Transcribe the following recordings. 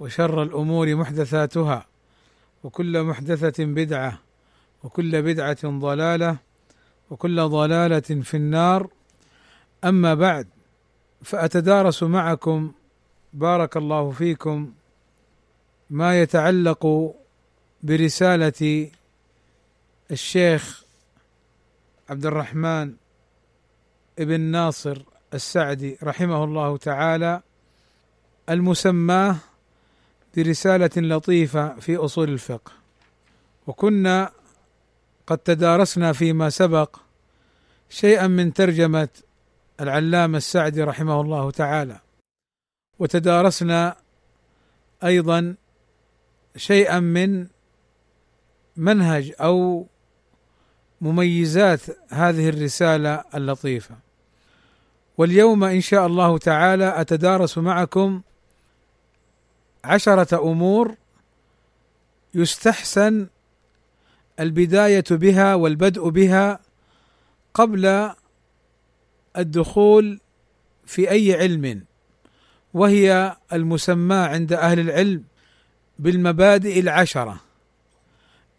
وشر الأمور محدثاتها وكل محدثة بدعة وكل بدعة ضلالة وكل ضلالة في النار. أما بعد فأتدارس معكم بارك الله فيكم ما يتعلق برسالة الشيخ عبد الرحمن ابن ناصر السعدي رحمه الله تعالى المسماه برسالة لطيفة في أصول الفقه. وكنا قد تدارسنا فيما سبق شيئا من ترجمة العلامة السعدي رحمه الله تعالى. وتدارسنا أيضا شيئا من منهج أو مميزات هذه الرسالة اللطيفة. واليوم إن شاء الله تعالى أتدارس معكم عشرة أمور يستحسن البداية بها والبدء بها قبل الدخول في أي علم وهي المسمى عند أهل العلم بالمبادئ العشرة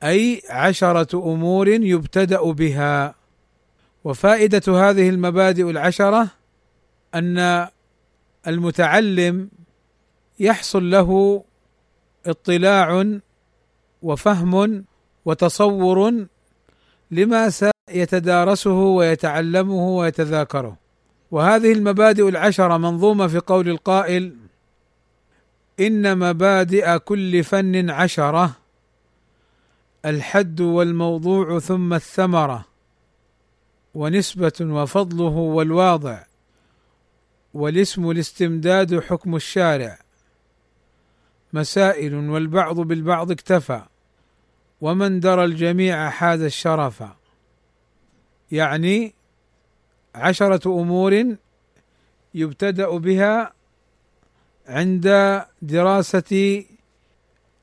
أي عشرة أمور يبتدأ بها. وفائدة هذه المبادئ العشرة أن المتعلم يحصل له اطلاع وفهم وتصور لما سيتدارسه ويتعلمه ويتذاكره. وهذه المبادئ العشرة منظومة في قول القائل إن مبادئ كل فن عشرة الحد والموضوع ثم الثمرة ونسبة وفضله والواضع والاسم الاستمداد حكم الشارع. مسائل والبعض بالبعض اكتفى ومن درى الجميع حاز الشرف. يعني عشرة أمور يبتدأ بها عند دراسة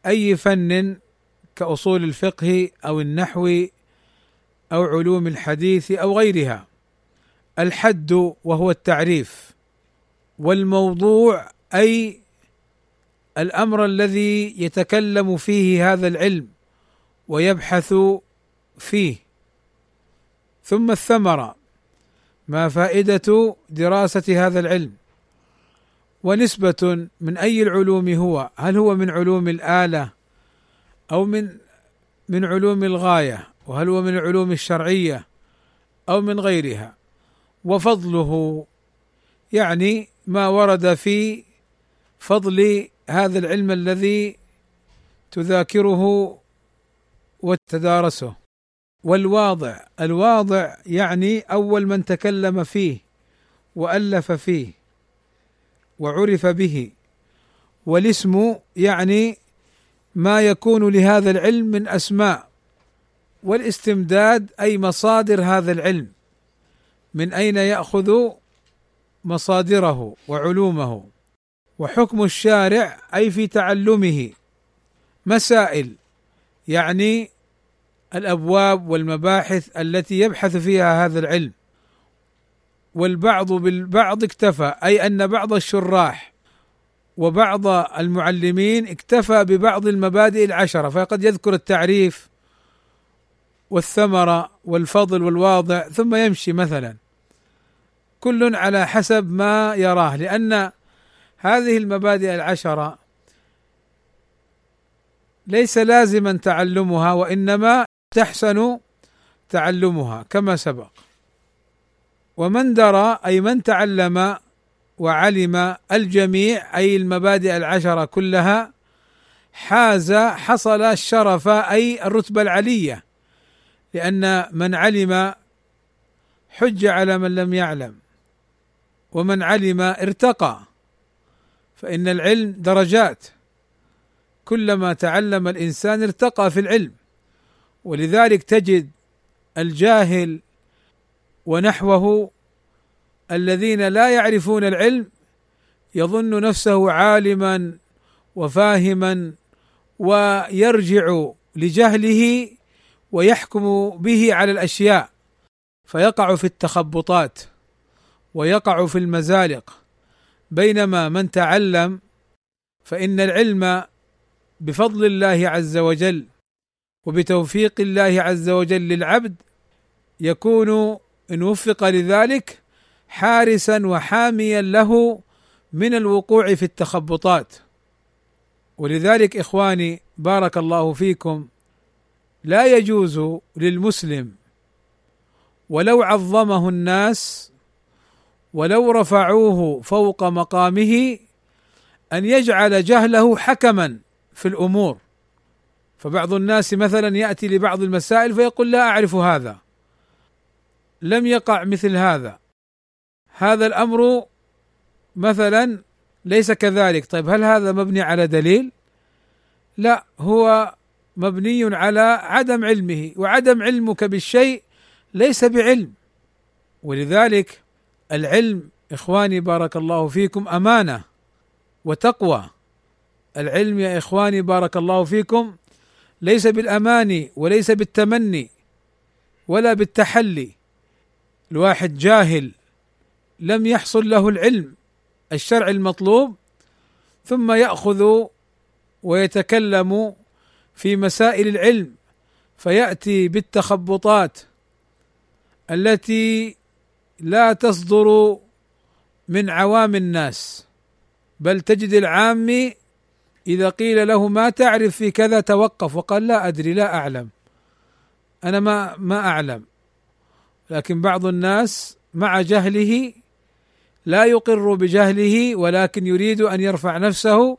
أي فن كأصول الفقه أو النحو أو علوم الحديث أو غيرها. الحد وهو التعريف والموضوع أي الأمر الذي يتكلم فيه هذا العلم ويبحث فيه. ثم الثمرة ما فائدة دراسة هذا العلم؟ ونسبة من أي العلوم هو؟ هل هو من علوم الآلة أو من من علوم الغاية؟ وهل هو من العلوم الشرعية أو من غيرها؟ وفضله يعني ما ورد في فضل هذا العلم الذي تذاكره وتدارسه. والواضع الواضع يعني أول من تكلم فيه وألف فيه وعرف به. والاسم يعني ما يكون لهذا العلم من أسماء. والاستمداد أي مصادر هذا العلم. من أين يأخذ مصادره وعلومه. وحكم الشارع أي في تعلمه. مسائل يعني الأبواب والمباحث التي يبحث فيها هذا العلم. والبعض بالبعض اكتفى أي أن بعض الشراح وبعض المعلمين اكتفى ببعض المبادئ العشرة. فقد يذكر التعريف والثمرة والفضل والواضع ثم يمشي مثلا. كل على حسب ما يراه لأن هذه المبادئ العشرة. ليس لازما تعلمها وإنما تحسن تعلمها كما سبق. ومن درى أي من تعلم وعلم الجميع أي المبادئ العشرة كلها حاز حصل الشرف أي الرتبة العلية. لأن من علم حج على من لم يعلم ومن علم ارتقى. فإن العلم درجات. كلما تعلم الإنسان ارتقى في العلم ولذلك تجد الجاهل ونحوه الذين لا يعرفون العلم يظن نفسه عالما وفاهما ويرجع لجهله ويحكم به على الأشياء فيقع في التخبطات ويقع في المزالق. بينما من تعلم فإن العلم بفضل الله عز وجل وبتوفيق الله عز وجل للعبد يكون إن وفق لذلك حارسا وحاميا له من الوقوع في التخبطات. ولذلك إخواني بارك الله فيكم لا يجوز للمسلم ولو عظمه الناس ولو رفعوه فوق مقامه أن يجعل جهله حكما في الأمور. فبعض الناس مثلا يأتي لبعض المسائل فيقول لا أعرف هذا لم يقع مثل هذا. هذا الأمر مثلا ليس كذلك. طيب هل هذا مبني على دليل؟ لا هو مبني على عدم علمه وعدم علمك بالشيء ليس بعلم. ولذلك العلم إخواني بارك الله فيكم أمانة وتقوى. العلم يا إخواني بارك الله فيكم ليس بالاماني وليس بالتمني ولا بالتحلي. الواحد جاهل لم يحصل له العلم الشرع المطلوب ثم يأخذ ويتكلم في مسائل العلم فيأتي بالتخبطات التي لا تصدر من عوام الناس بل تجد العامي إذا قيل له ما تعرف في كذا توقف وقال لا أدري لا أعلم. أنا ما ما أعلم. لكن بعض الناس مع جهله لا يقر بجهله ولكن يريد أن يرفع نفسه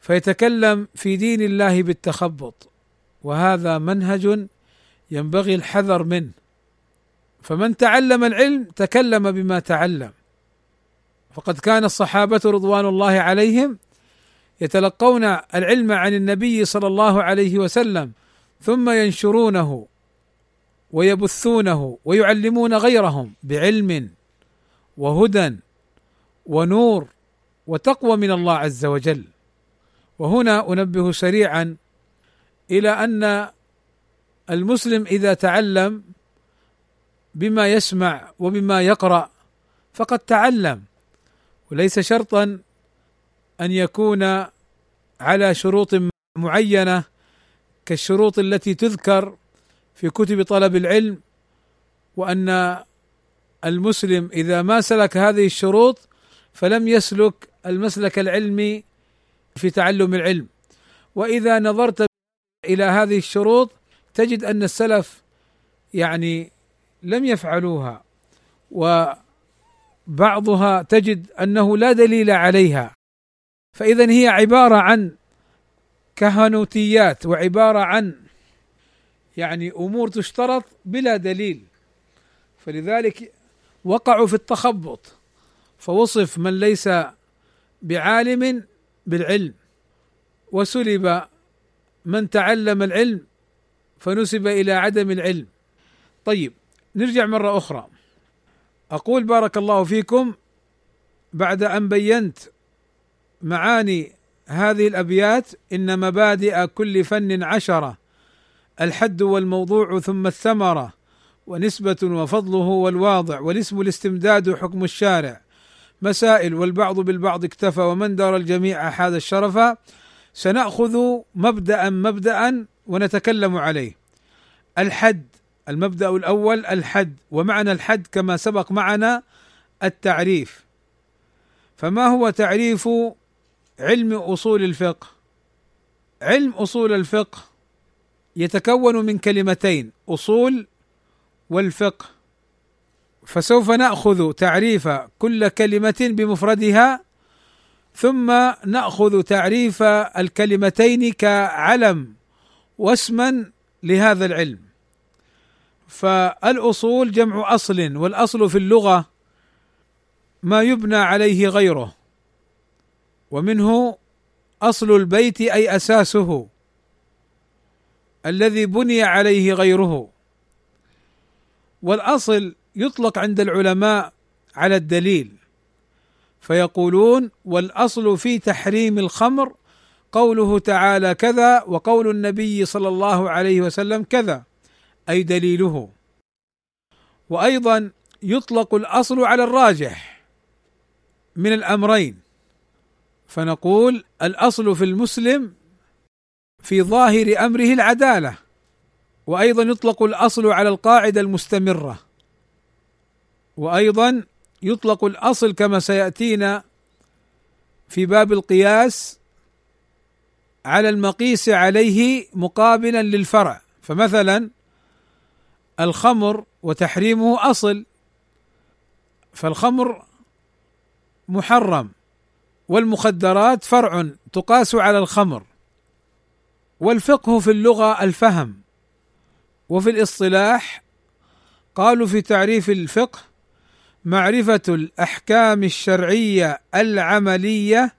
فيتكلم في دين الله بالتخبط. وهذا منهج ينبغي الحذر منه. فمن تعلم العلم تكلم بما تعلم. فقد كان الصحابة رضوان الله عليهم يتلقون العلم عن النبي صلى الله عليه وسلم ثم ينشرونه ويبثونه ويعلمون غيرهم بعلم وهدى ونور وتقوى من الله عز وجل. وهنا أنبه سريعا إلى أن المسلم إذا تعلم بما يسمع وبما يقرأ فقد تعلم وليس شرطا أن يكون على شروط معينة كالشروط التي تذكر في كتب طلب العلم وأن المسلم إذا ما سلك هذه الشروط فلم يسلك المسلك العلمي في تعلم العلم. وإذا نظرت إلى هذه الشروط تجد أن السلف يعني لم يفعلوها وبعضها تجد أنه لا دليل عليها. فاذا هي عبارة عن كهنوتيات وعبارة عن يعني أمور تشترط بلا دليل. فلذلك وقعوا في التخبط فوصف من ليس بعالم بالعلم. وسلب من تعلم العلم فنسب إلى عدم العلم. طيب نرجع مرة أخرى. أقول بارك الله فيكم بعد أن بينت معاني هذه الأبيات إن مبادئ كل فن عشرة الحد والموضوع ثم الثمرة ونسبة وفضله والواضع والاسم الاستمداد حكم الشارع. مسائل والبعض بالبعض اكتفى ومن دار الجميع حاز الشرف. سنأخذ مبدأ مبدأ ونتكلم عليه. الحد المبدأ الأول الحد ومعنى الحد كما سبق معنا التعريف. فما هو تعريف علم أصول الفقه؟ علم أصول الفقه يتكون من كلمتين أصول والفقه. فسوف نأخذ تعريف كل كلمة بمفردها ثم نأخذ تعريف الكلمتين كعلم واسما لهذا العلم. فالأصول جمع أصل والأصل في اللغة ما يبنى عليه غيره ومنه أصل البيت أي أساسه الذي بني عليه غيره. والأصل يطلق عند العلماء على الدليل فيقولون والأصل في تحريم الخمر قوله تعالى كذا وقول النبي صلى الله عليه وسلم كذا. أي دليله. وأيضا يطلق الأصل على الراجح من الأمرين. فنقول الأصل في المسلم في ظاهر أمره العدالة. وأيضا يطلق الأصل على القاعدة المستمرة. وأيضا يطلق الأصل كما سيأتينا في باب القياس على المقيس عليه مقابلا للفرع. فمثلا الخمر وتحريمه أصل. فالخمر محرم والمخدرات فرع تقاس على الخمر. والفقه في اللغة الفهم. وفي الاصطلاح قالوا في تعريف الفقه معرفة الأحكام الشرعية العملية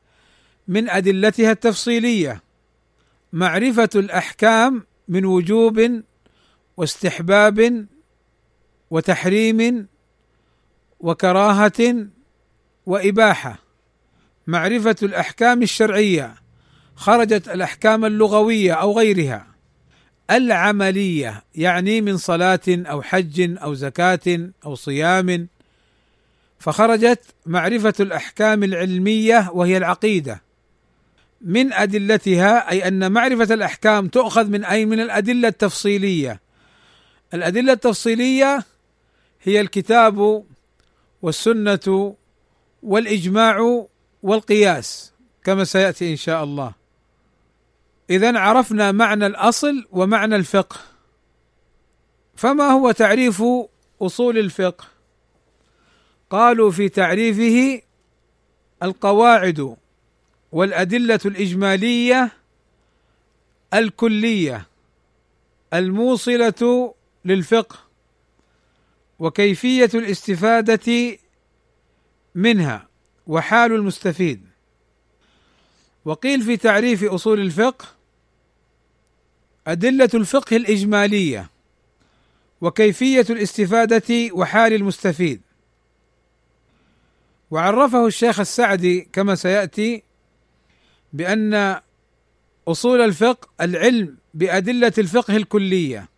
من أدلتها التفصيلية. معرفة الأحكام من وجوب واستحباب وتحريم وكراهة وإباحة. معرفة الأحكام الشرعية خرجت الأحكام اللغوية أو غيرها. العملية يعني من صلاة أو حج أو زكاة أو صيام. فخرجت معرفة الأحكام العلمية وهي العقيدة. من أدلتها أي أن معرفة الأحكام تؤخذ من أي من الأدلة التفصيلية. الأدلة التفصيلية هي الكتاب والسنة والإجماع والقياس كما سيأتي إن شاء الله. اذا عرفنا معنى الأصل ومعنى الفقه. فما هو تعريف أصول الفقه؟ قالوا في تعريفه القواعد والأدلة الإجمالية الكلية الموصلة للفقه وكيفية الاستفادة منها وحال المستفيد. وقيل في تعريف أصول الفقه أدلة الفقه الإجمالية وكيفية الاستفادة وحال المستفيد. وعرفه الشيخ السعدي كما سيأتي بأن أصول الفقه العلم بأدلة الفقه الكلية.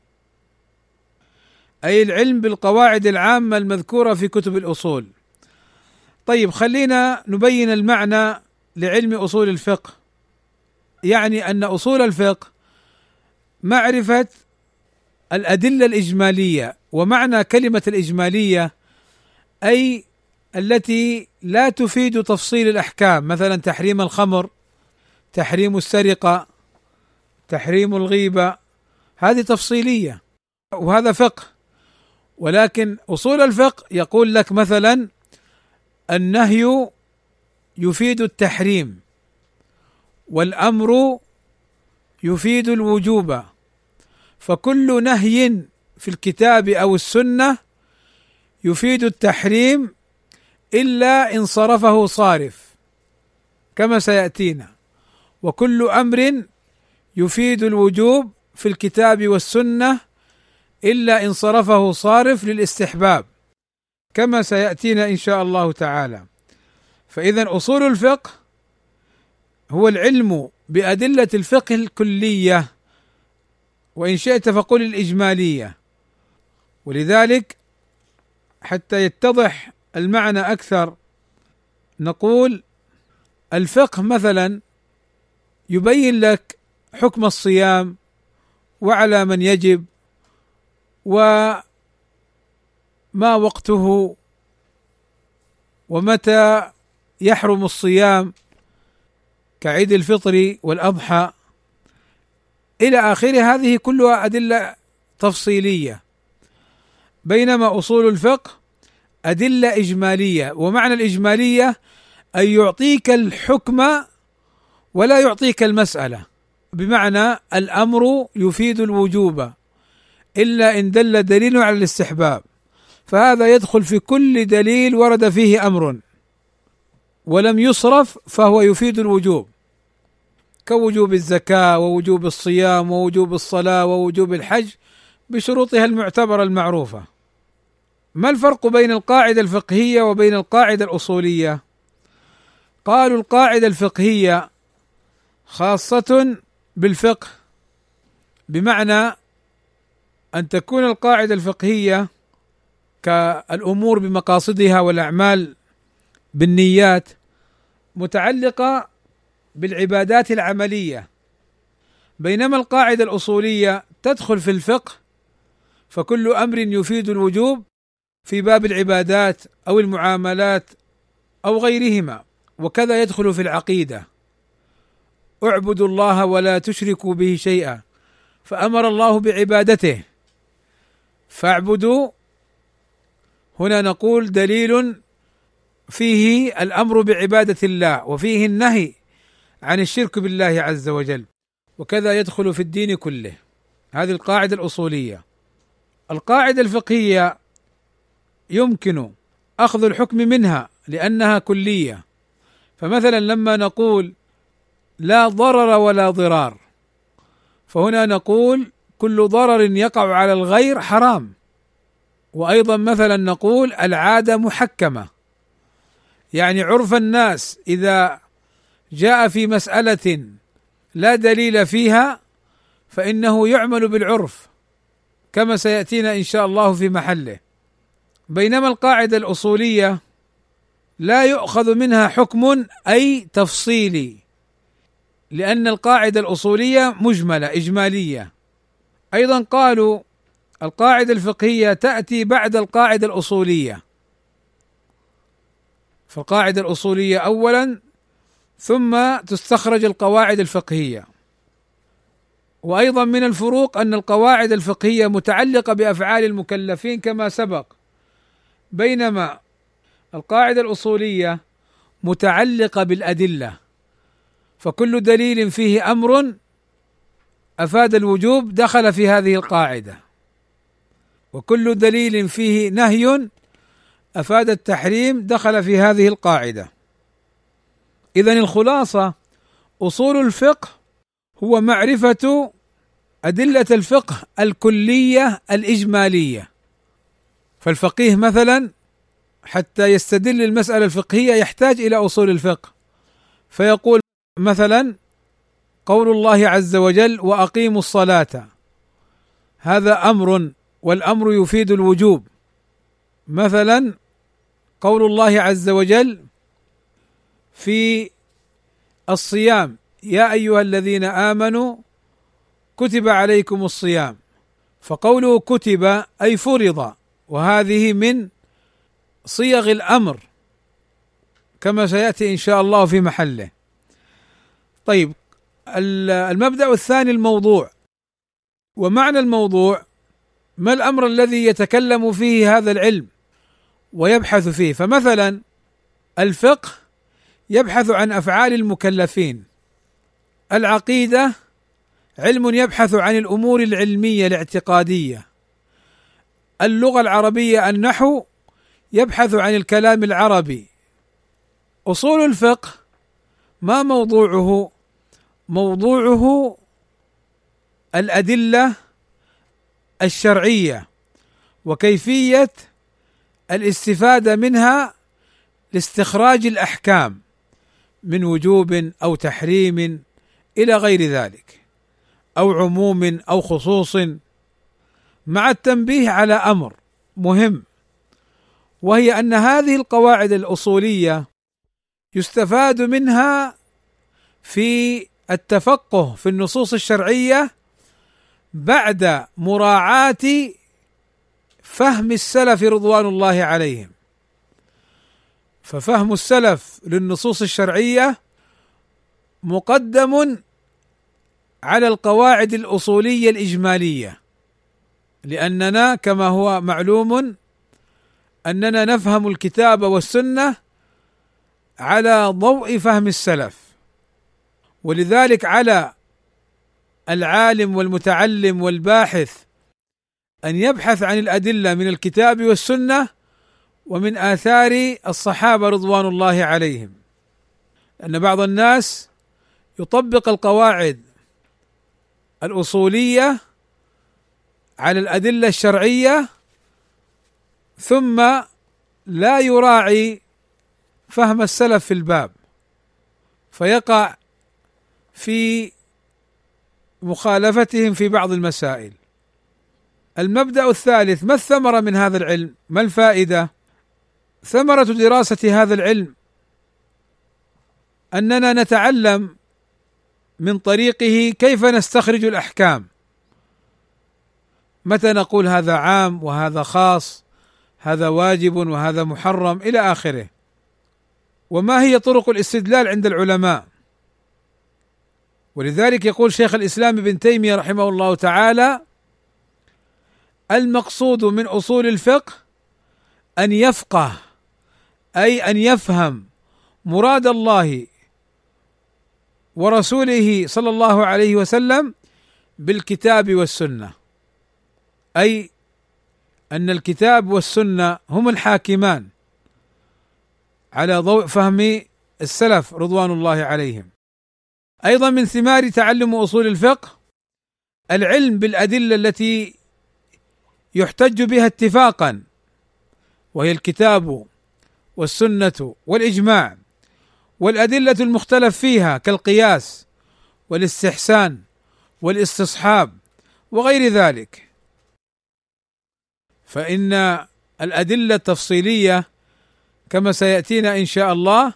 أي العلم بالقواعد العامة المذكورة في كتب الأصول. طيب خلينا نبين المعنى لعلم أصول الفقه. يعني أن أصول الفقه معرفة الأدلة الإجمالية ومعنى كلمة الإجمالية أي التي لا تفيد تفصيل الأحكام مثلا تحريم الخمر تحريم السرقة تحريم الغيبة. هذه تفصيلية وهذا فقه. ولكن أصول الفقه يقول لك مثلا النهي يفيد التحريم والأمر يفيد الوجوب. فكل نهي في الكتاب أو السنة يفيد التحريم إلا إن صرفه صارف كما سيأتينا. وكل أمر يفيد الوجوب في الكتاب والسنة إلا إن صرفه صارف للاستحباب كما سيأتينا إن شاء الله تعالى. فإذا أصول الفقه هو العلم بأدلة الفقه الكلية وإن شئت فقل الإجمالية. ولذلك حتى يتضح المعنى أكثر نقول الفقه مثلا يبين لك حكم الصيام وعلى من يجب وما وقته ومتى يحرم الصيام كعيد الفطر والأضحى. إلى اخره هذه كلها أدلة تفصيلية. بينما أصول الفقه أدلة إجمالية ومعنى الإجمالية أن يعطيك الحكم ولا يعطيك المسألة. بمعنى الأمر يفيد الوجوب. إلا إن دل دليل على الاستحباب. فهذا يدخل في كل دليل ورد فيه أمر. ولم يصرف فهو يفيد الوجوب. كوجوب الزكاة ووجوب الصيام ووجوب الصلاة ووجوب الحج بشروطها المعتبرة المعروفة. ما الفرق بين القاعدة الفقهية وبين القاعدة الأصولية؟ قالوا القاعدة الفقهية خاصة بالفقه بمعنى أن تكون القاعدة الفقهية كالأمور بمقاصدها والأعمال بالنيات متعلقة بالعبادات العملية. بينما القاعدة الأصولية تدخل في الفقه فكل أمر يفيد الوجوب في باب العبادات أو المعاملات أو غيرهما وكذا يدخل في العقيدة. اعبدوا الله ولا تشركوا به شيئا فأمر الله بعبادته. فاعبدوا. هنا نقول دليل فيه الأمر بعبادة الله وفيه النهي عن الشرك بالله عز وجل وكذا يدخل في الدين كله. هذه القاعدة الأصولية. القاعدة الفقهية يمكن أخذ الحكم منها لأنها كلية. فمثلا لما نقول لا ضرر ولا ضرار فهنا نقول كل ضرر يقع على الغير حرام. وأيضا مثلا نقول العادة محكمة. يعني عرف الناس إذا جاء في مسألة لا دليل فيها فإنه يعمل بالعرف كما سيأتينا إن شاء الله في محله. بينما القاعدة الأصولية لا يؤخذ منها حكم أي تفصيلي لأن القاعدة الأصولية مجملة إجمالية. أيضا قالوا القاعدة الفقهية تأتي بعد القاعدة الأصولية. فالقاعدة الأصولية اولا ثم تستخرج القواعد الفقهية. وأيضا من الفروق أن القواعد الفقهية متعلقة بأفعال المكلفين كما سبق. بينما القاعدة الأصولية متعلقة بالأدلة فكل دليل فيه أمر أفاد الوجوب دخل في هذه القاعدة. وكل دليل فيه نهي أفاد التحريم دخل في هذه القاعدة. اذا الخلاصة أصول الفقه هو معرفة أدلة الفقه الكلية الإجمالية. فالفقيه مثلا حتى يستدل المسألة الفقهية يحتاج إلى أصول الفقه. فيقول مثلا قول الله عز وجل وأقيموا الصلاة. هذا أمر والأمر يفيد الوجوب. مثلا قول الله عز وجل في الصيام يا أيها الذين آمنوا كتب عليكم الصيام. فقوله كتب أي فرض وهذه من صيغ الأمر كما سيأتي إن شاء الله في محله. طيب المبدأ الثاني الموضوع. ومعنى الموضوع ما الأمر الذي يتكلم فيه هذا العلم ويبحث فيه؟ فمثلا الفقه يبحث عن أفعال المكلفين. العقيدة علم يبحث عن الأمور العلمية الاعتقادية. اللغة العربية النحو يبحث عن الكلام العربي. أصول الفقه ما موضوعه؟ موضوعه الأدلة الشرعية وكيفية الاستفادة منها لاستخراج الأحكام من وجوب أو تحريم إلى غير ذلك أو عموم أو خصوص مع التنبيه على أمر مهم وهي أن هذه القواعد الأصولية يستفاد منها في التفقه في النصوص الشرعية بعد مراعاة فهم السلف رضوان الله عليهم. ففهم السلف للنصوص الشرعية مقدم على القواعد الأصولية الإجمالية لأننا كما هو معلوم أننا نفهم الكتاب والسنة على ضوء فهم السلف. ولذلك على العالم والمتعلم والباحث أن يبحث عن الأدلة من الكتاب والسنة ومن آثار الصحابة رضوان الله عليهم. ان بعض الناس يطبق القواعد الأصولية على الأدلة الشرعية ثم لا يراعي فهم السلف في الباب فيقع في مخالفتهم في بعض المسائل. المبدأ الثالث ما الثمرة من هذا العلم؟ ما الفائدة؟ ثمرة دراسة هذا العلم أننا نتعلم من طريقه كيف نستخرج الأحكام. متى نقول هذا عام وهذا خاص هذا واجب وهذا محرم إلى آخره. وما هي طرق الاستدلال عند العلماء؟ ولذلك يقول شيخ الإسلام ابن تيمية رحمه الله تعالى المقصود من أصول الفقه أن يفقه أي أن يفهم مراد الله ورسوله صلى الله عليه وسلم بالكتاب والسنة. أي أن الكتاب والسنة هم الحاكمان على ضوء فهم السلف رضوان الله عليهم. أيضا من ثمار تعلم أصول الفقه العلم بالأدلة التي يحتج بها اتفاقا وهي الكتاب والسنة والإجماع والأدلة المختلف فيها كالقياس والاستحسان والاستصحاب وغير ذلك. فإن الأدلة التفصيلية كما سيأتينا إن شاء الله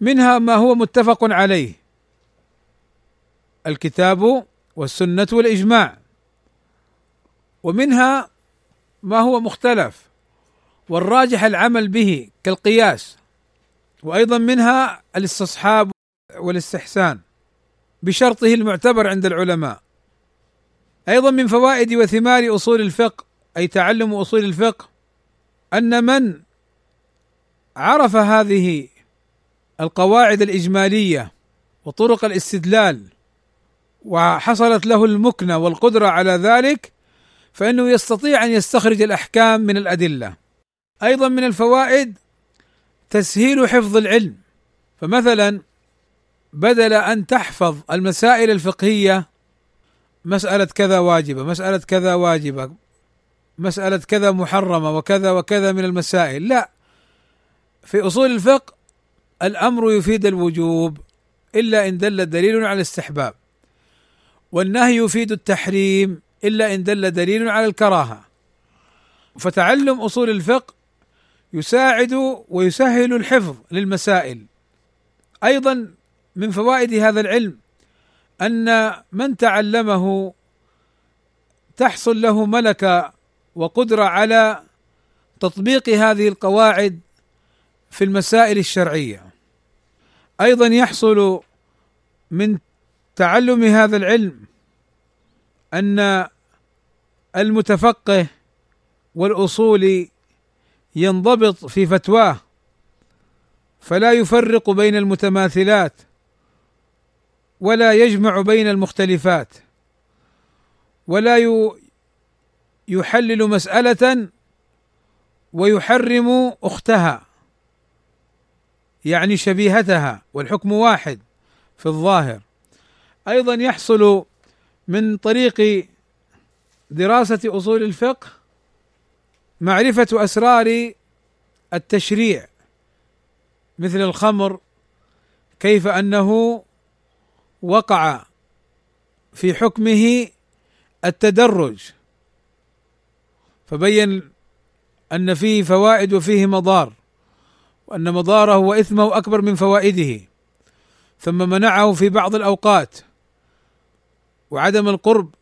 منها ما هو متفق عليه. الكتاب والسنة والإجماع. ومنها ما هو مختلف والراجح العمل به كالقياس وأيضا منها الاستصحاب والاستحسان بشرطه المعتبر عند العلماء. أيضا من فوائد وثمار أصول الفقه أي تعلم أصول الفقه أن من عرف هذه القواعد الإجمالية وطرق الاستدلال وحصلت له المكنة والقدرة على ذلك فإنه يستطيع أن يستخرج الأحكام من الأدلة. أيضا من الفوائد تسهيل حفظ العلم. فمثلا بدل أن تحفظ المسائل الفقهية مسألة كذا واجبة مسألة كذا واجبة مسألة كذا محرمة وكذا وكذا من المسائل. لا في أصول الفقه الأمر يفيد الوجوب إلا إن دل دليل على الاستحباب. والنهي يفيد التحريم إلا إن دل دليل على الكراهة. فتعلم أصول الفقه يساعد ويسهل الحفظ للمسائل. أيضا من فوائد هذا العلم أن من تعلمه تحصل له ملكة وقدرة على تطبيق هذه القواعد في المسائل الشرعية. أيضا يحصل من تعلم هذا العلم أن المتفقه والاصولي ينضبط في فتواه فلا يفرق بين المتماثلات ولا يجمع بين المختلفات ولا يحلل مسألة ويحرم أختها يعني شبيهتها والحكم واحد في الظاهر. أيضا يحصل من طريق دراسة أصول الفقه معرفة أسرار التشريع مثل الخمر كيف أنه وقع في حكمه التدرج. فبين أن فيه فوائد وفيه مضار وأن مضاره وإثمه أكبر من فوائده. ثم منعه في بعض الأوقات. وعدم القرب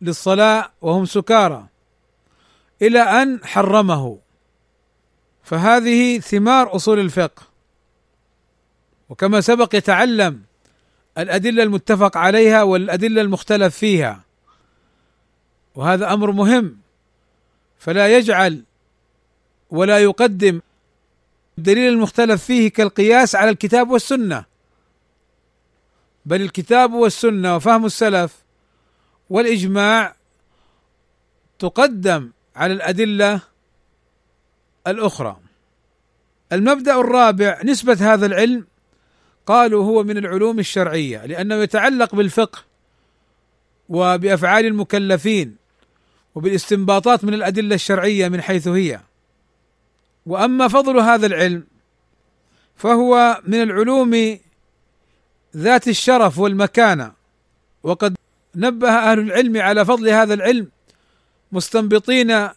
للصلاة وهم سكارى إلى أن حرمه. فهذه ثمار أصول الفقه. وكما سبق يتعلم الأدلة المتفق عليها والأدلة المختلف فيها. وهذا أمر مهم. فلا يجعل ولا يقدم الدليل المختلف فيه كالقياس على الكتاب والسنة. بل الكتاب والسنة وفهم السلف والإجماع تقدم على الأدلة الأخرى. المبدأ الرابع نسبة هذا العلم قالوا هو من العلوم الشرعية لأنه يتعلق بالفقه وبأفعال المكلفين وبالاستنباطات من الأدلة الشرعية من حيث هي. وأما فضل هذا العلم فهو من العلوم ذات الشرف والمكانة. وقد نبه أهل العلم على فضل هذا العلم مستنبطين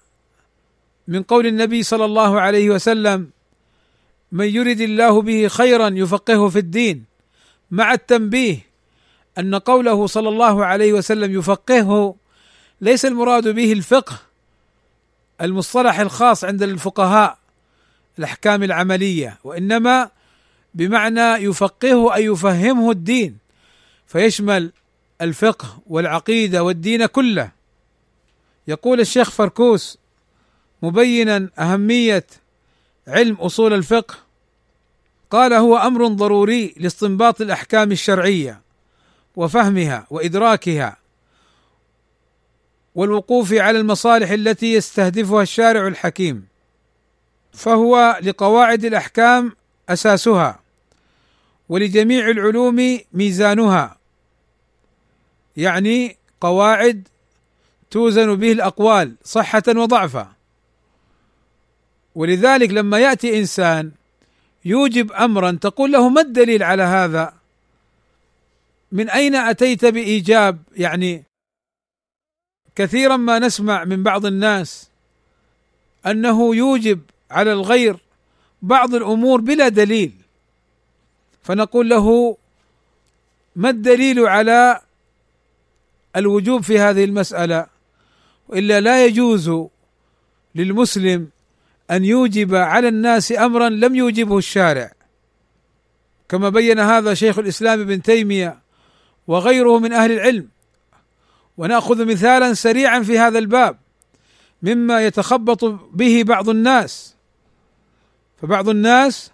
من قول النبي صلى الله عليه وسلم من يرد الله به خيرا يفقهه في الدين. مع التنبيه أن قوله صلى الله عليه وسلم يفقهه ليس المراد به الفقه المصطلح الخاص عند الفقهاء الأحكام العملية وإنما بمعنى يفقهه أي يفهمه الدين فيشمل الفقه والعقيدة والدين كله. يقول الشيخ فركوس مبينا أهمية علم أصول الفقه قال هو أمر ضروري لاستنباط الأحكام الشرعية وفهمها وإدراكها والوقوف على المصالح التي يستهدفها الشارع الحكيم فهو لقواعد الأحكام أساسها. ولجميع العلوم ميزانها. يعني قواعد توزن به الأقوال صحة وضعفا. ولذلك لما يأتي إنسان يوجب أمرا تقول له ما الدليل على هذا؟ من أين أتيت بإيجاب؟ يعني كثيرا ما نسمع من بعض الناس أنه يوجب على الغير بعض الأمور بلا دليل. فنقول له ما الدليل على الوجوب في هذه المسألة؟ وإلا لا يجوز للمسلم أن يوجب على الناس امرا لم يوجبه الشارع. كما بين هذا شيخ الإسلام ابن تيمية وغيره من أهل العلم. ونأخذ مثالا سريعا في هذا الباب مما يتخبط به بعض الناس. فبعض الناس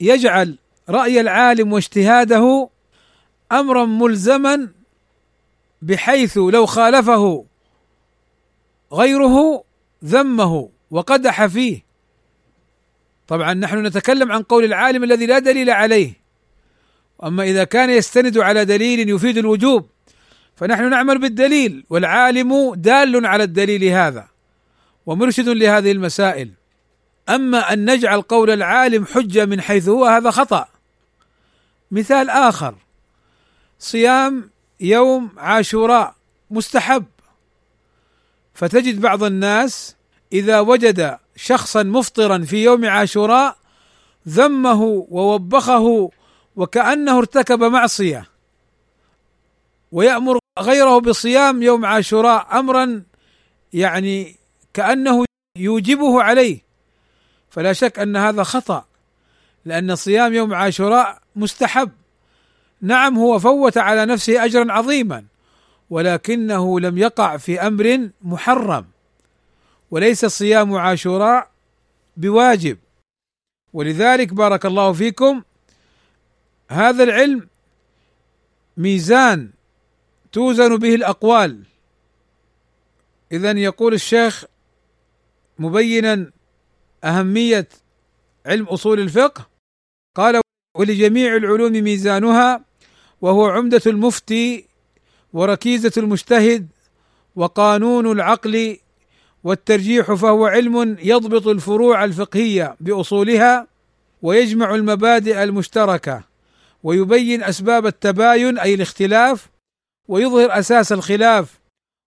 يجعل رأي العالم واجتهاده أمرا ملزما بحيث لو خالفه غيره ذمه وقدح فيه. طبعا نحن نتكلم عن قول العالم الذي لا دليل عليه. اما إذا كان يستند على دليل يفيد الوجوب فنحن نعمل بالدليل والعالم دال على الدليل هذا ومرشد لهذه المسائل. أما أن نجعل قول العالم حجة من حيث هو هذا خطأ. مثال آخر. صيام يوم عاشوراء مستحب. فتجد بعض الناس إذا وجد شخصا مفطرا في يوم عاشوراء ذمه ووبخه وكأنه ارتكب معصية ويأمر غيره بصيام يوم عاشوراء أمرا يعني كأنه يوجبه عليه. فلا شك أن هذا خطأ. لأن صيام يوم عاشوراء مستحب. نعم هو فوت على نفسه أجرا عظيما ولكنه لم يقع في أمر محرم. وليس صيام عاشوراء بواجب. ولذلك بارك الله فيكم هذا العلم ميزان توزن به الأقوال. اذا يقول الشيخ مبينا أهمية علم أصول الفقه قال ولجميع العلوم ميزانها وهو عمدة المفتي وركيزة المجتهد وقانون العقل والترجيح فهو علم يضبط الفروع الفقهية بأصولها ويجمع المبادئ المشتركة ويبين أسباب التباين أي الاختلاف ويظهر أساس الخلاف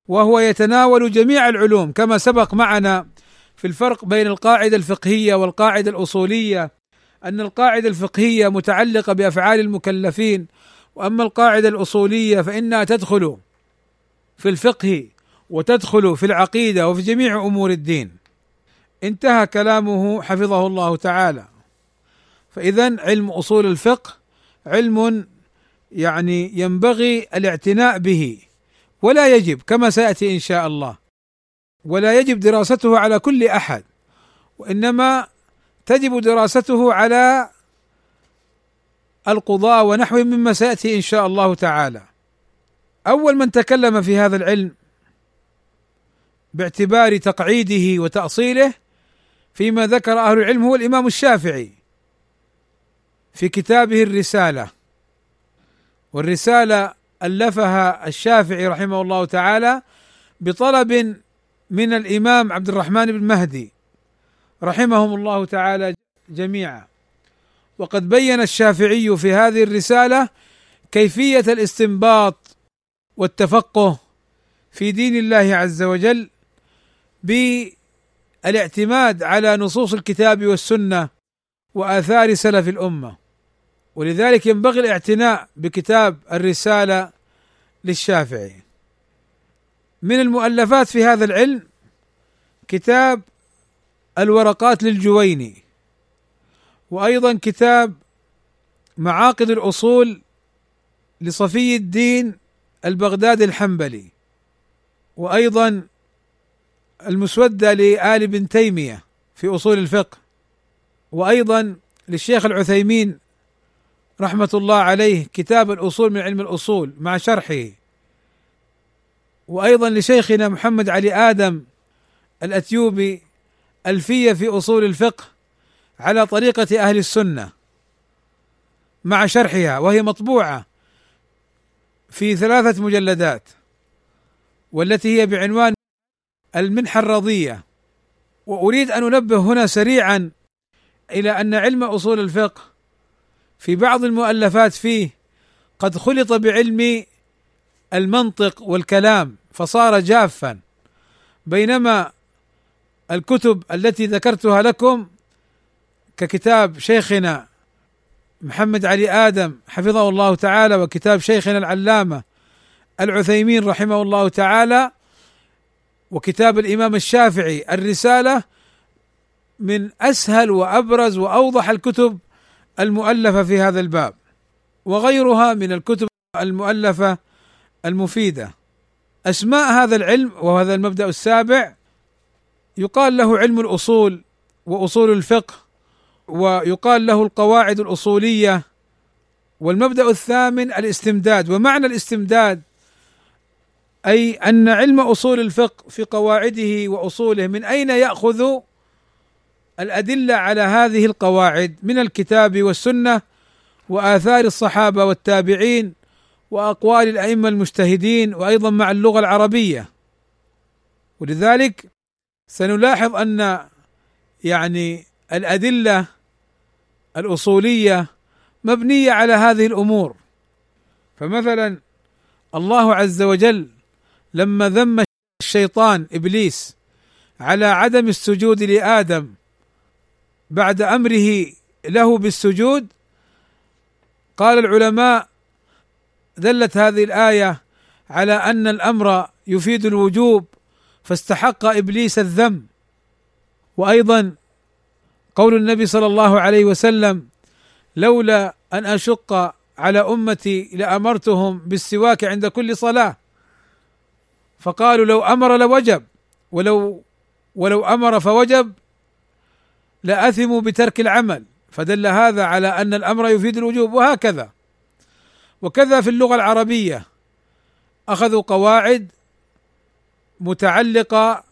وهو يتناول جميع العلوم كما سبق معنا في الفرق بين القاعدة الفقهية والقاعدة الأصولية. أن القاعدة الفقهية متعلقة بأفعال المكلفين وأما القاعدة الأصولية فإنها تدخل في الفقه وتدخل في العقيدة وفي جميع أمور الدين. انتهى كلامه حفظه الله تعالى. فاذا علم أصول الفقه علم يعني ينبغي الاعتناء به ولا يجب كما سيأتي إن شاء الله. ولا يجب دراسته على كل أحد وإنما تجب دراسته على القضاء ونحو مما سيأتي إن شاء الله تعالى. أول من تكلم في هذا العلم باعتبار تقعيده وتأصيله فيما ذكر أهل العلم هو الإمام الشافعي في كتابه الرسالة. والرسالة ألفها الشافعي رحمه الله تعالى بطلب من الإمام عبد الرحمن بن مهدي. رحمهم الله تعالى جميعا. وقد بين الشافعي في هذه الرسالة كيفية الاستنباط والتفقه في دين الله عز وجل بالاعتماد على نصوص الكتاب والسنة وآثار سلف الأمة. ولذلك ينبغي الاعتناء بكتاب الرسالة للشافعي. من المؤلفات في هذا العلم كتاب الورقات للجويني. وأيضا كتاب معاقد الأصول لصفي الدين البغدادي الحنبلي. وأيضا المسودة لآل بن تيمية في أصول الفقه. وأيضا للشيخ العثيمين رحمة الله عليه كتاب الأصول من علم الأصول مع شرحه. وأيضا لشيخنا محمد علي آدم الأثيوبي الفيه في أصول الفقه على طريقة أهل السنة مع شرحها وهي مطبوعة في ثلاثة مجلدات والتي هي بعنوان المنحه الرضيه وأريد أن أنبه هنا سريعا إلى أن علم أصول الفقه في بعض المؤلفات فيه قد خلط بعلم المنطق والكلام فصار جافا بينما الكتب التي ذكرتها لكم ككتاب شيخنا محمد علي آدم حفظه الله تعالى وكتاب شيخنا العلامة العثيمين رحمه الله تعالى وكتاب الإمام الشافعي الرسالة من أسهل وأبرز وأوضح الكتب المؤلفة في هذا الباب وغيرها من الكتب المؤلفة المفيدة. أسماء هذا العلم وهذا المبدأ السابع يقال له علم الأصول وأصول الفقه ويقال له القواعد الأصولية والمبدأ الثامن الاستمداد. ومعنى الاستمداد أي أن علم أصول الفقه في قواعده وأصوله من أين يأخذ الأدلة على هذه القواعد؟ من الكتاب والسنة وآثار الصحابة والتابعين وأقوال الأئمة المجتهدين وأيضا مع اللغة العربية. ولذلك سنلاحظ أن يعني الأدلة الأصولية مبنية على هذه الأمور. فمثلا الله عز وجل لما ذم الشيطان إبليس على عدم السجود لآدم بعد أمره له بالسجود قال العلماء دلت هذه الآية على أن الأمر يفيد الوجوب فاستحق إبليس الذم وأيضا قول النبي صلى الله عليه وسلم لولا أن أشق على أمتي لأمرتهم بالسواك عند كل صلاة. فقالوا لو أمر لوجب ولو ولو أمر فوجب لأثموا بترك العمل. فدل هذا على أن الأمر يفيد الوجوب وهكذا. وكذا في اللغة العربية أخذوا قواعد متعلقة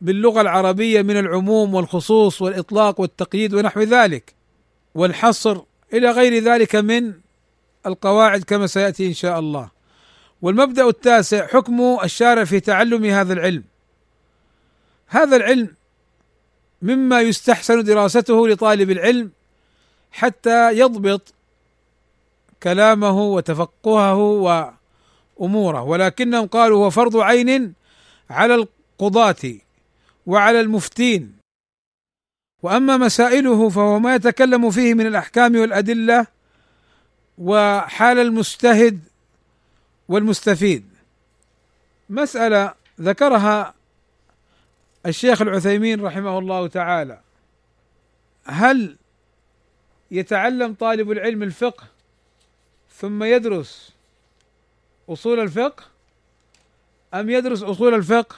باللغة العربية من العموم والخصوص والإطلاق والتقييد ونحو ذلك والحصر إلى غير ذلك من القواعد كما سيأتي إن شاء الله. والمبدأ التاسع حكم الشارع في تعلم هذا العلم. هذا العلم مما يستحسن دراسته لطالب العلم حتى يضبط كلامه وتفقهه واموره ولكنهم قالوا هو فرض عين على القضاة وعلى المفتين. وأما مسائله فهو ما يتكلم فيه من الأحكام والأدلة وحال المجتهد والمستفيد. مسألة ذكرها الشيخ العثيمين رحمه الله تعالى. هل يتعلم طالب العلم الفقه ثم يدرس أصول الفقه؟ أم يدرس أصول الفقه؟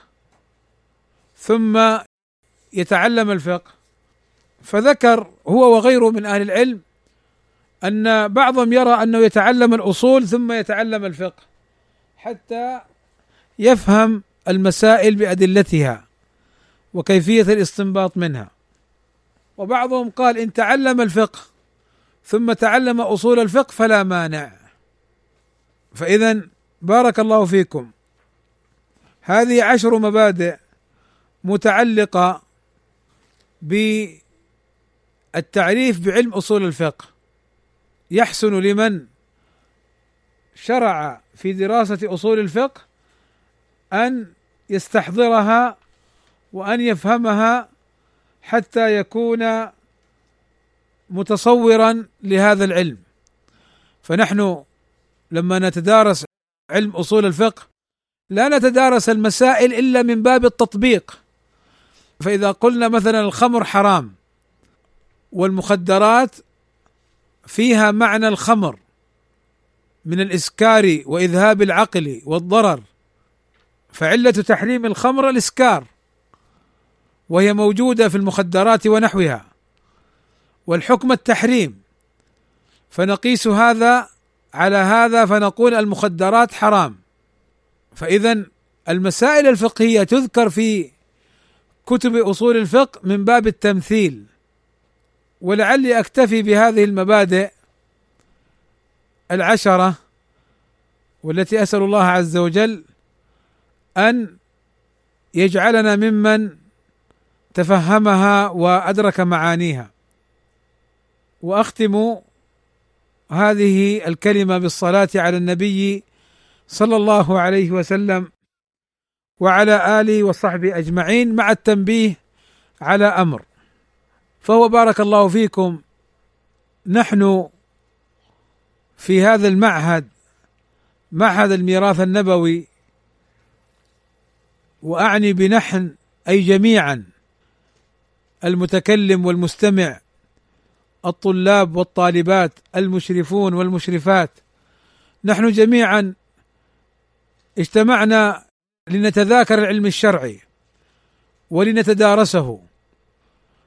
ثم يتعلم الفقه. فذكر هو وغيره من أهل العلم أن بعضهم يرى أنه يتعلم الأصول ثم يتعلم الفقه حتى يفهم المسائل بأدلتها وكيفية الاستنباط منها. وبعضهم قال إن تعلم الفقه ثم تعلم أصول الفقه فلا مانع. فاذا بارك الله فيكم. هذه عشر مبادئ متعلقة بالتعريف بعلم أصول الفقه. يحسن لمن شرع في دراسة أصول الفقه أن يستحضرها وأن يفهمها حتى يكون متصورا لهذا العلم. فنحن لما نتدارس علم أصول الفقه لا نتدارس المسائل إلا من باب التطبيق. فإذا قلنا مثلا الخمر حرام والمخدرات فيها معنى الخمر من الإسكار وإذهاب العقل والضرر فعلة تحريم الخمر الإسكار وهي موجودة في المخدرات ونحوها والحكم التحريم. فنقيس هذا على هذا فنقول المخدرات حرام. فاذا المسائل الفقهية تذكر في كتب أصول الفقه من باب التمثيل. ولعلي أكتفي بهذه المبادئ العشرة والتي أسأل الله عز وجل أن يجعلنا ممن تفهمها وأدرك معانيها. وأختم هذه الكلمة بالصلاة على النبي صلى الله عليه وسلم وعلى آله وصحبه أجمعين مع التنبيه على أمر. فهو بارك الله فيكم. نحن في هذا المعهد معهد الميراث النبوي وأعني بنحن أي جميعا المتكلم والمستمع الطلاب والطالبات المشرفون والمشرفات. نحن جميعا اجتمعنا لنتذاكر العلم الشرعي ولنتدارسه.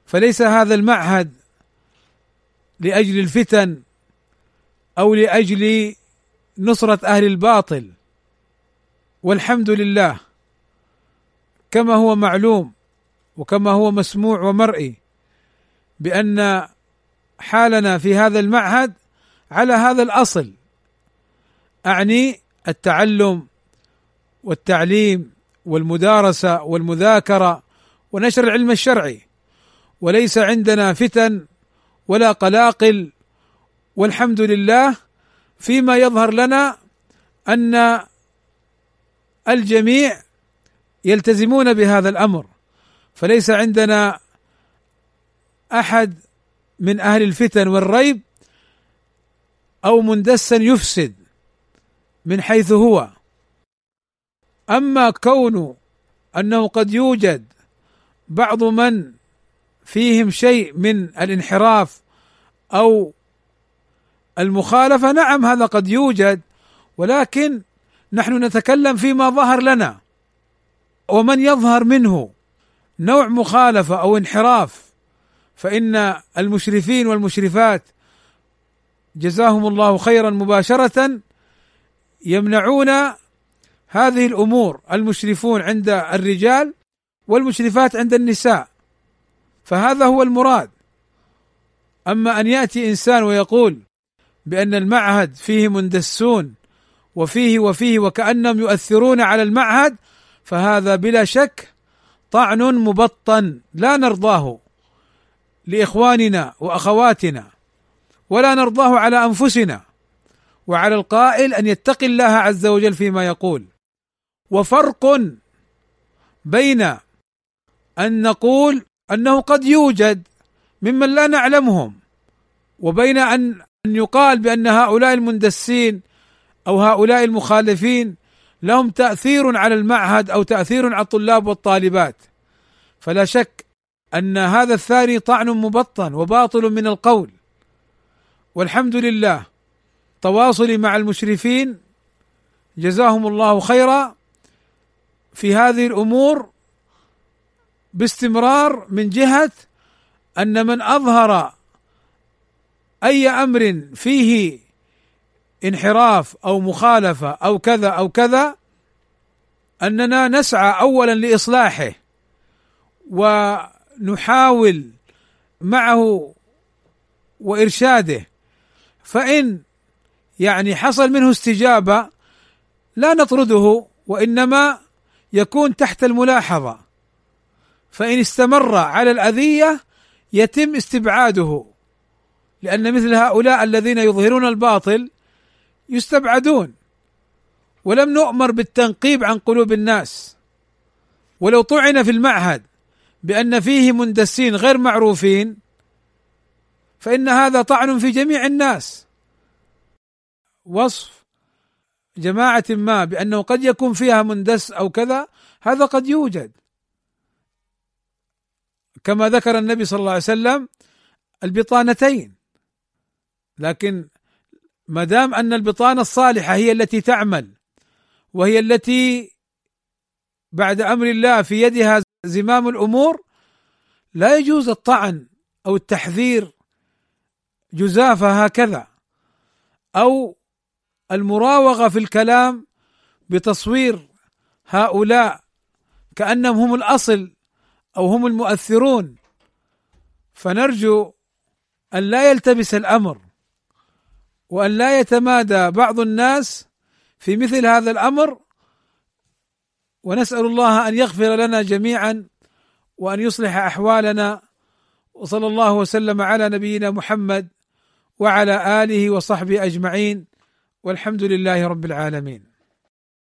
فليس هذا المعهد لأجل الفتن أو لأجل نصرة أهل الباطل. والحمد لله كما هو معلوم وكما هو مسموع ومرئي بأن حالنا في هذا المعهد على هذا الأصل. أعني التعلم والتعليم والمدارسة والمذاكرة ونشر العلم الشرعي. وليس عندنا فتن ولا قلاقل والحمد لله فيما يظهر لنا أن الجميع يلتزمون بهذا الأمر. فليس عندنا أحد من أهل الفتن والريب أو مندسا يفسد من حيث هو. أما كون أنه قد يوجد بعض من فيهم شيء من الانحراف أو المخالفة نعم هذا قد يوجد ولكن نحن نتكلم فيما ظهر لنا. ومن يظهر منه نوع مخالفة أو انحراف فإن المشرفين والمشرفات جزاهم الله خيرا مباشرة يمنعون هذه الأمور المشرفون عند الرجال والمشرفات عند النساء. فهذا هو المراد. أما أن يأتي إنسان ويقول بأن المعهد فيه مندسون وفيه وفيه وكأنهم يؤثرون على المعهد فهذا بلا شك طعن مبطن لا نرضاه. لإخواننا وأخواتنا ولا نرضاه على أنفسنا وعلى القائل أن يتقي الله عز وجل فيما يقول. وفرق بين أن نقول أنه قد يوجد ممن لا نعلمهم وبين أن أن يقال بأن هؤلاء المندسين أو هؤلاء المخالفين لهم تأثير على المعهد أو تأثير على الطلاب والطالبات. فلا شك أن هذا الثاني طعن مبطن وباطل من القول. والحمد لله تواصلي مع المشرفين جزاهم الله خيرا في هذه الأمور باستمرار من جهة أن من أظهر أي أمر فيه انحراف أو مخالفة أو كذا أو كذا أننا نسعى اولا لإصلاحه ونحاول معه وإرشاده فإن يعني حصل منه استجابة لا نطرده وإنما يكون تحت الملاحظة. فإن استمر على الأذية يتم استبعاده لأن مثل هؤلاء الذين يظهرون الباطل يستبعدون. ولم نؤمر بالتنقيب عن قلوب الناس ولو طعن في المعهد. بأن فيه مندسين غير معروفين فإن هذا طعن في جميع الناس. وصف جماعة ما بأنه قد يكون فيها مندس أو كذا هذا قد يوجد. كما ذكر النبي صلى الله عليه وسلم البطانتين. لكن ما دام أن البطانة الصالحة هي التي تعمل وهي التي بعد أمر الله في يدها زمام الأمور لا يجوز الطعن أو التحذير جزافة هكذا أو المراوغة في الكلام بتصوير هؤلاء كأنهم هم الأصل أو هم المؤثرون. فنرجو أن لا يلتبس الأمر وأن لا يتمادى بعض الناس في مثل هذا الأمر ونسأل الله أن يغفر لنا جميعا وأن يصلح أحوالنا وصلى الله وسلم على نبينا محمد وعلى آله وصحبه أجمعين والحمد لله رب العالمين.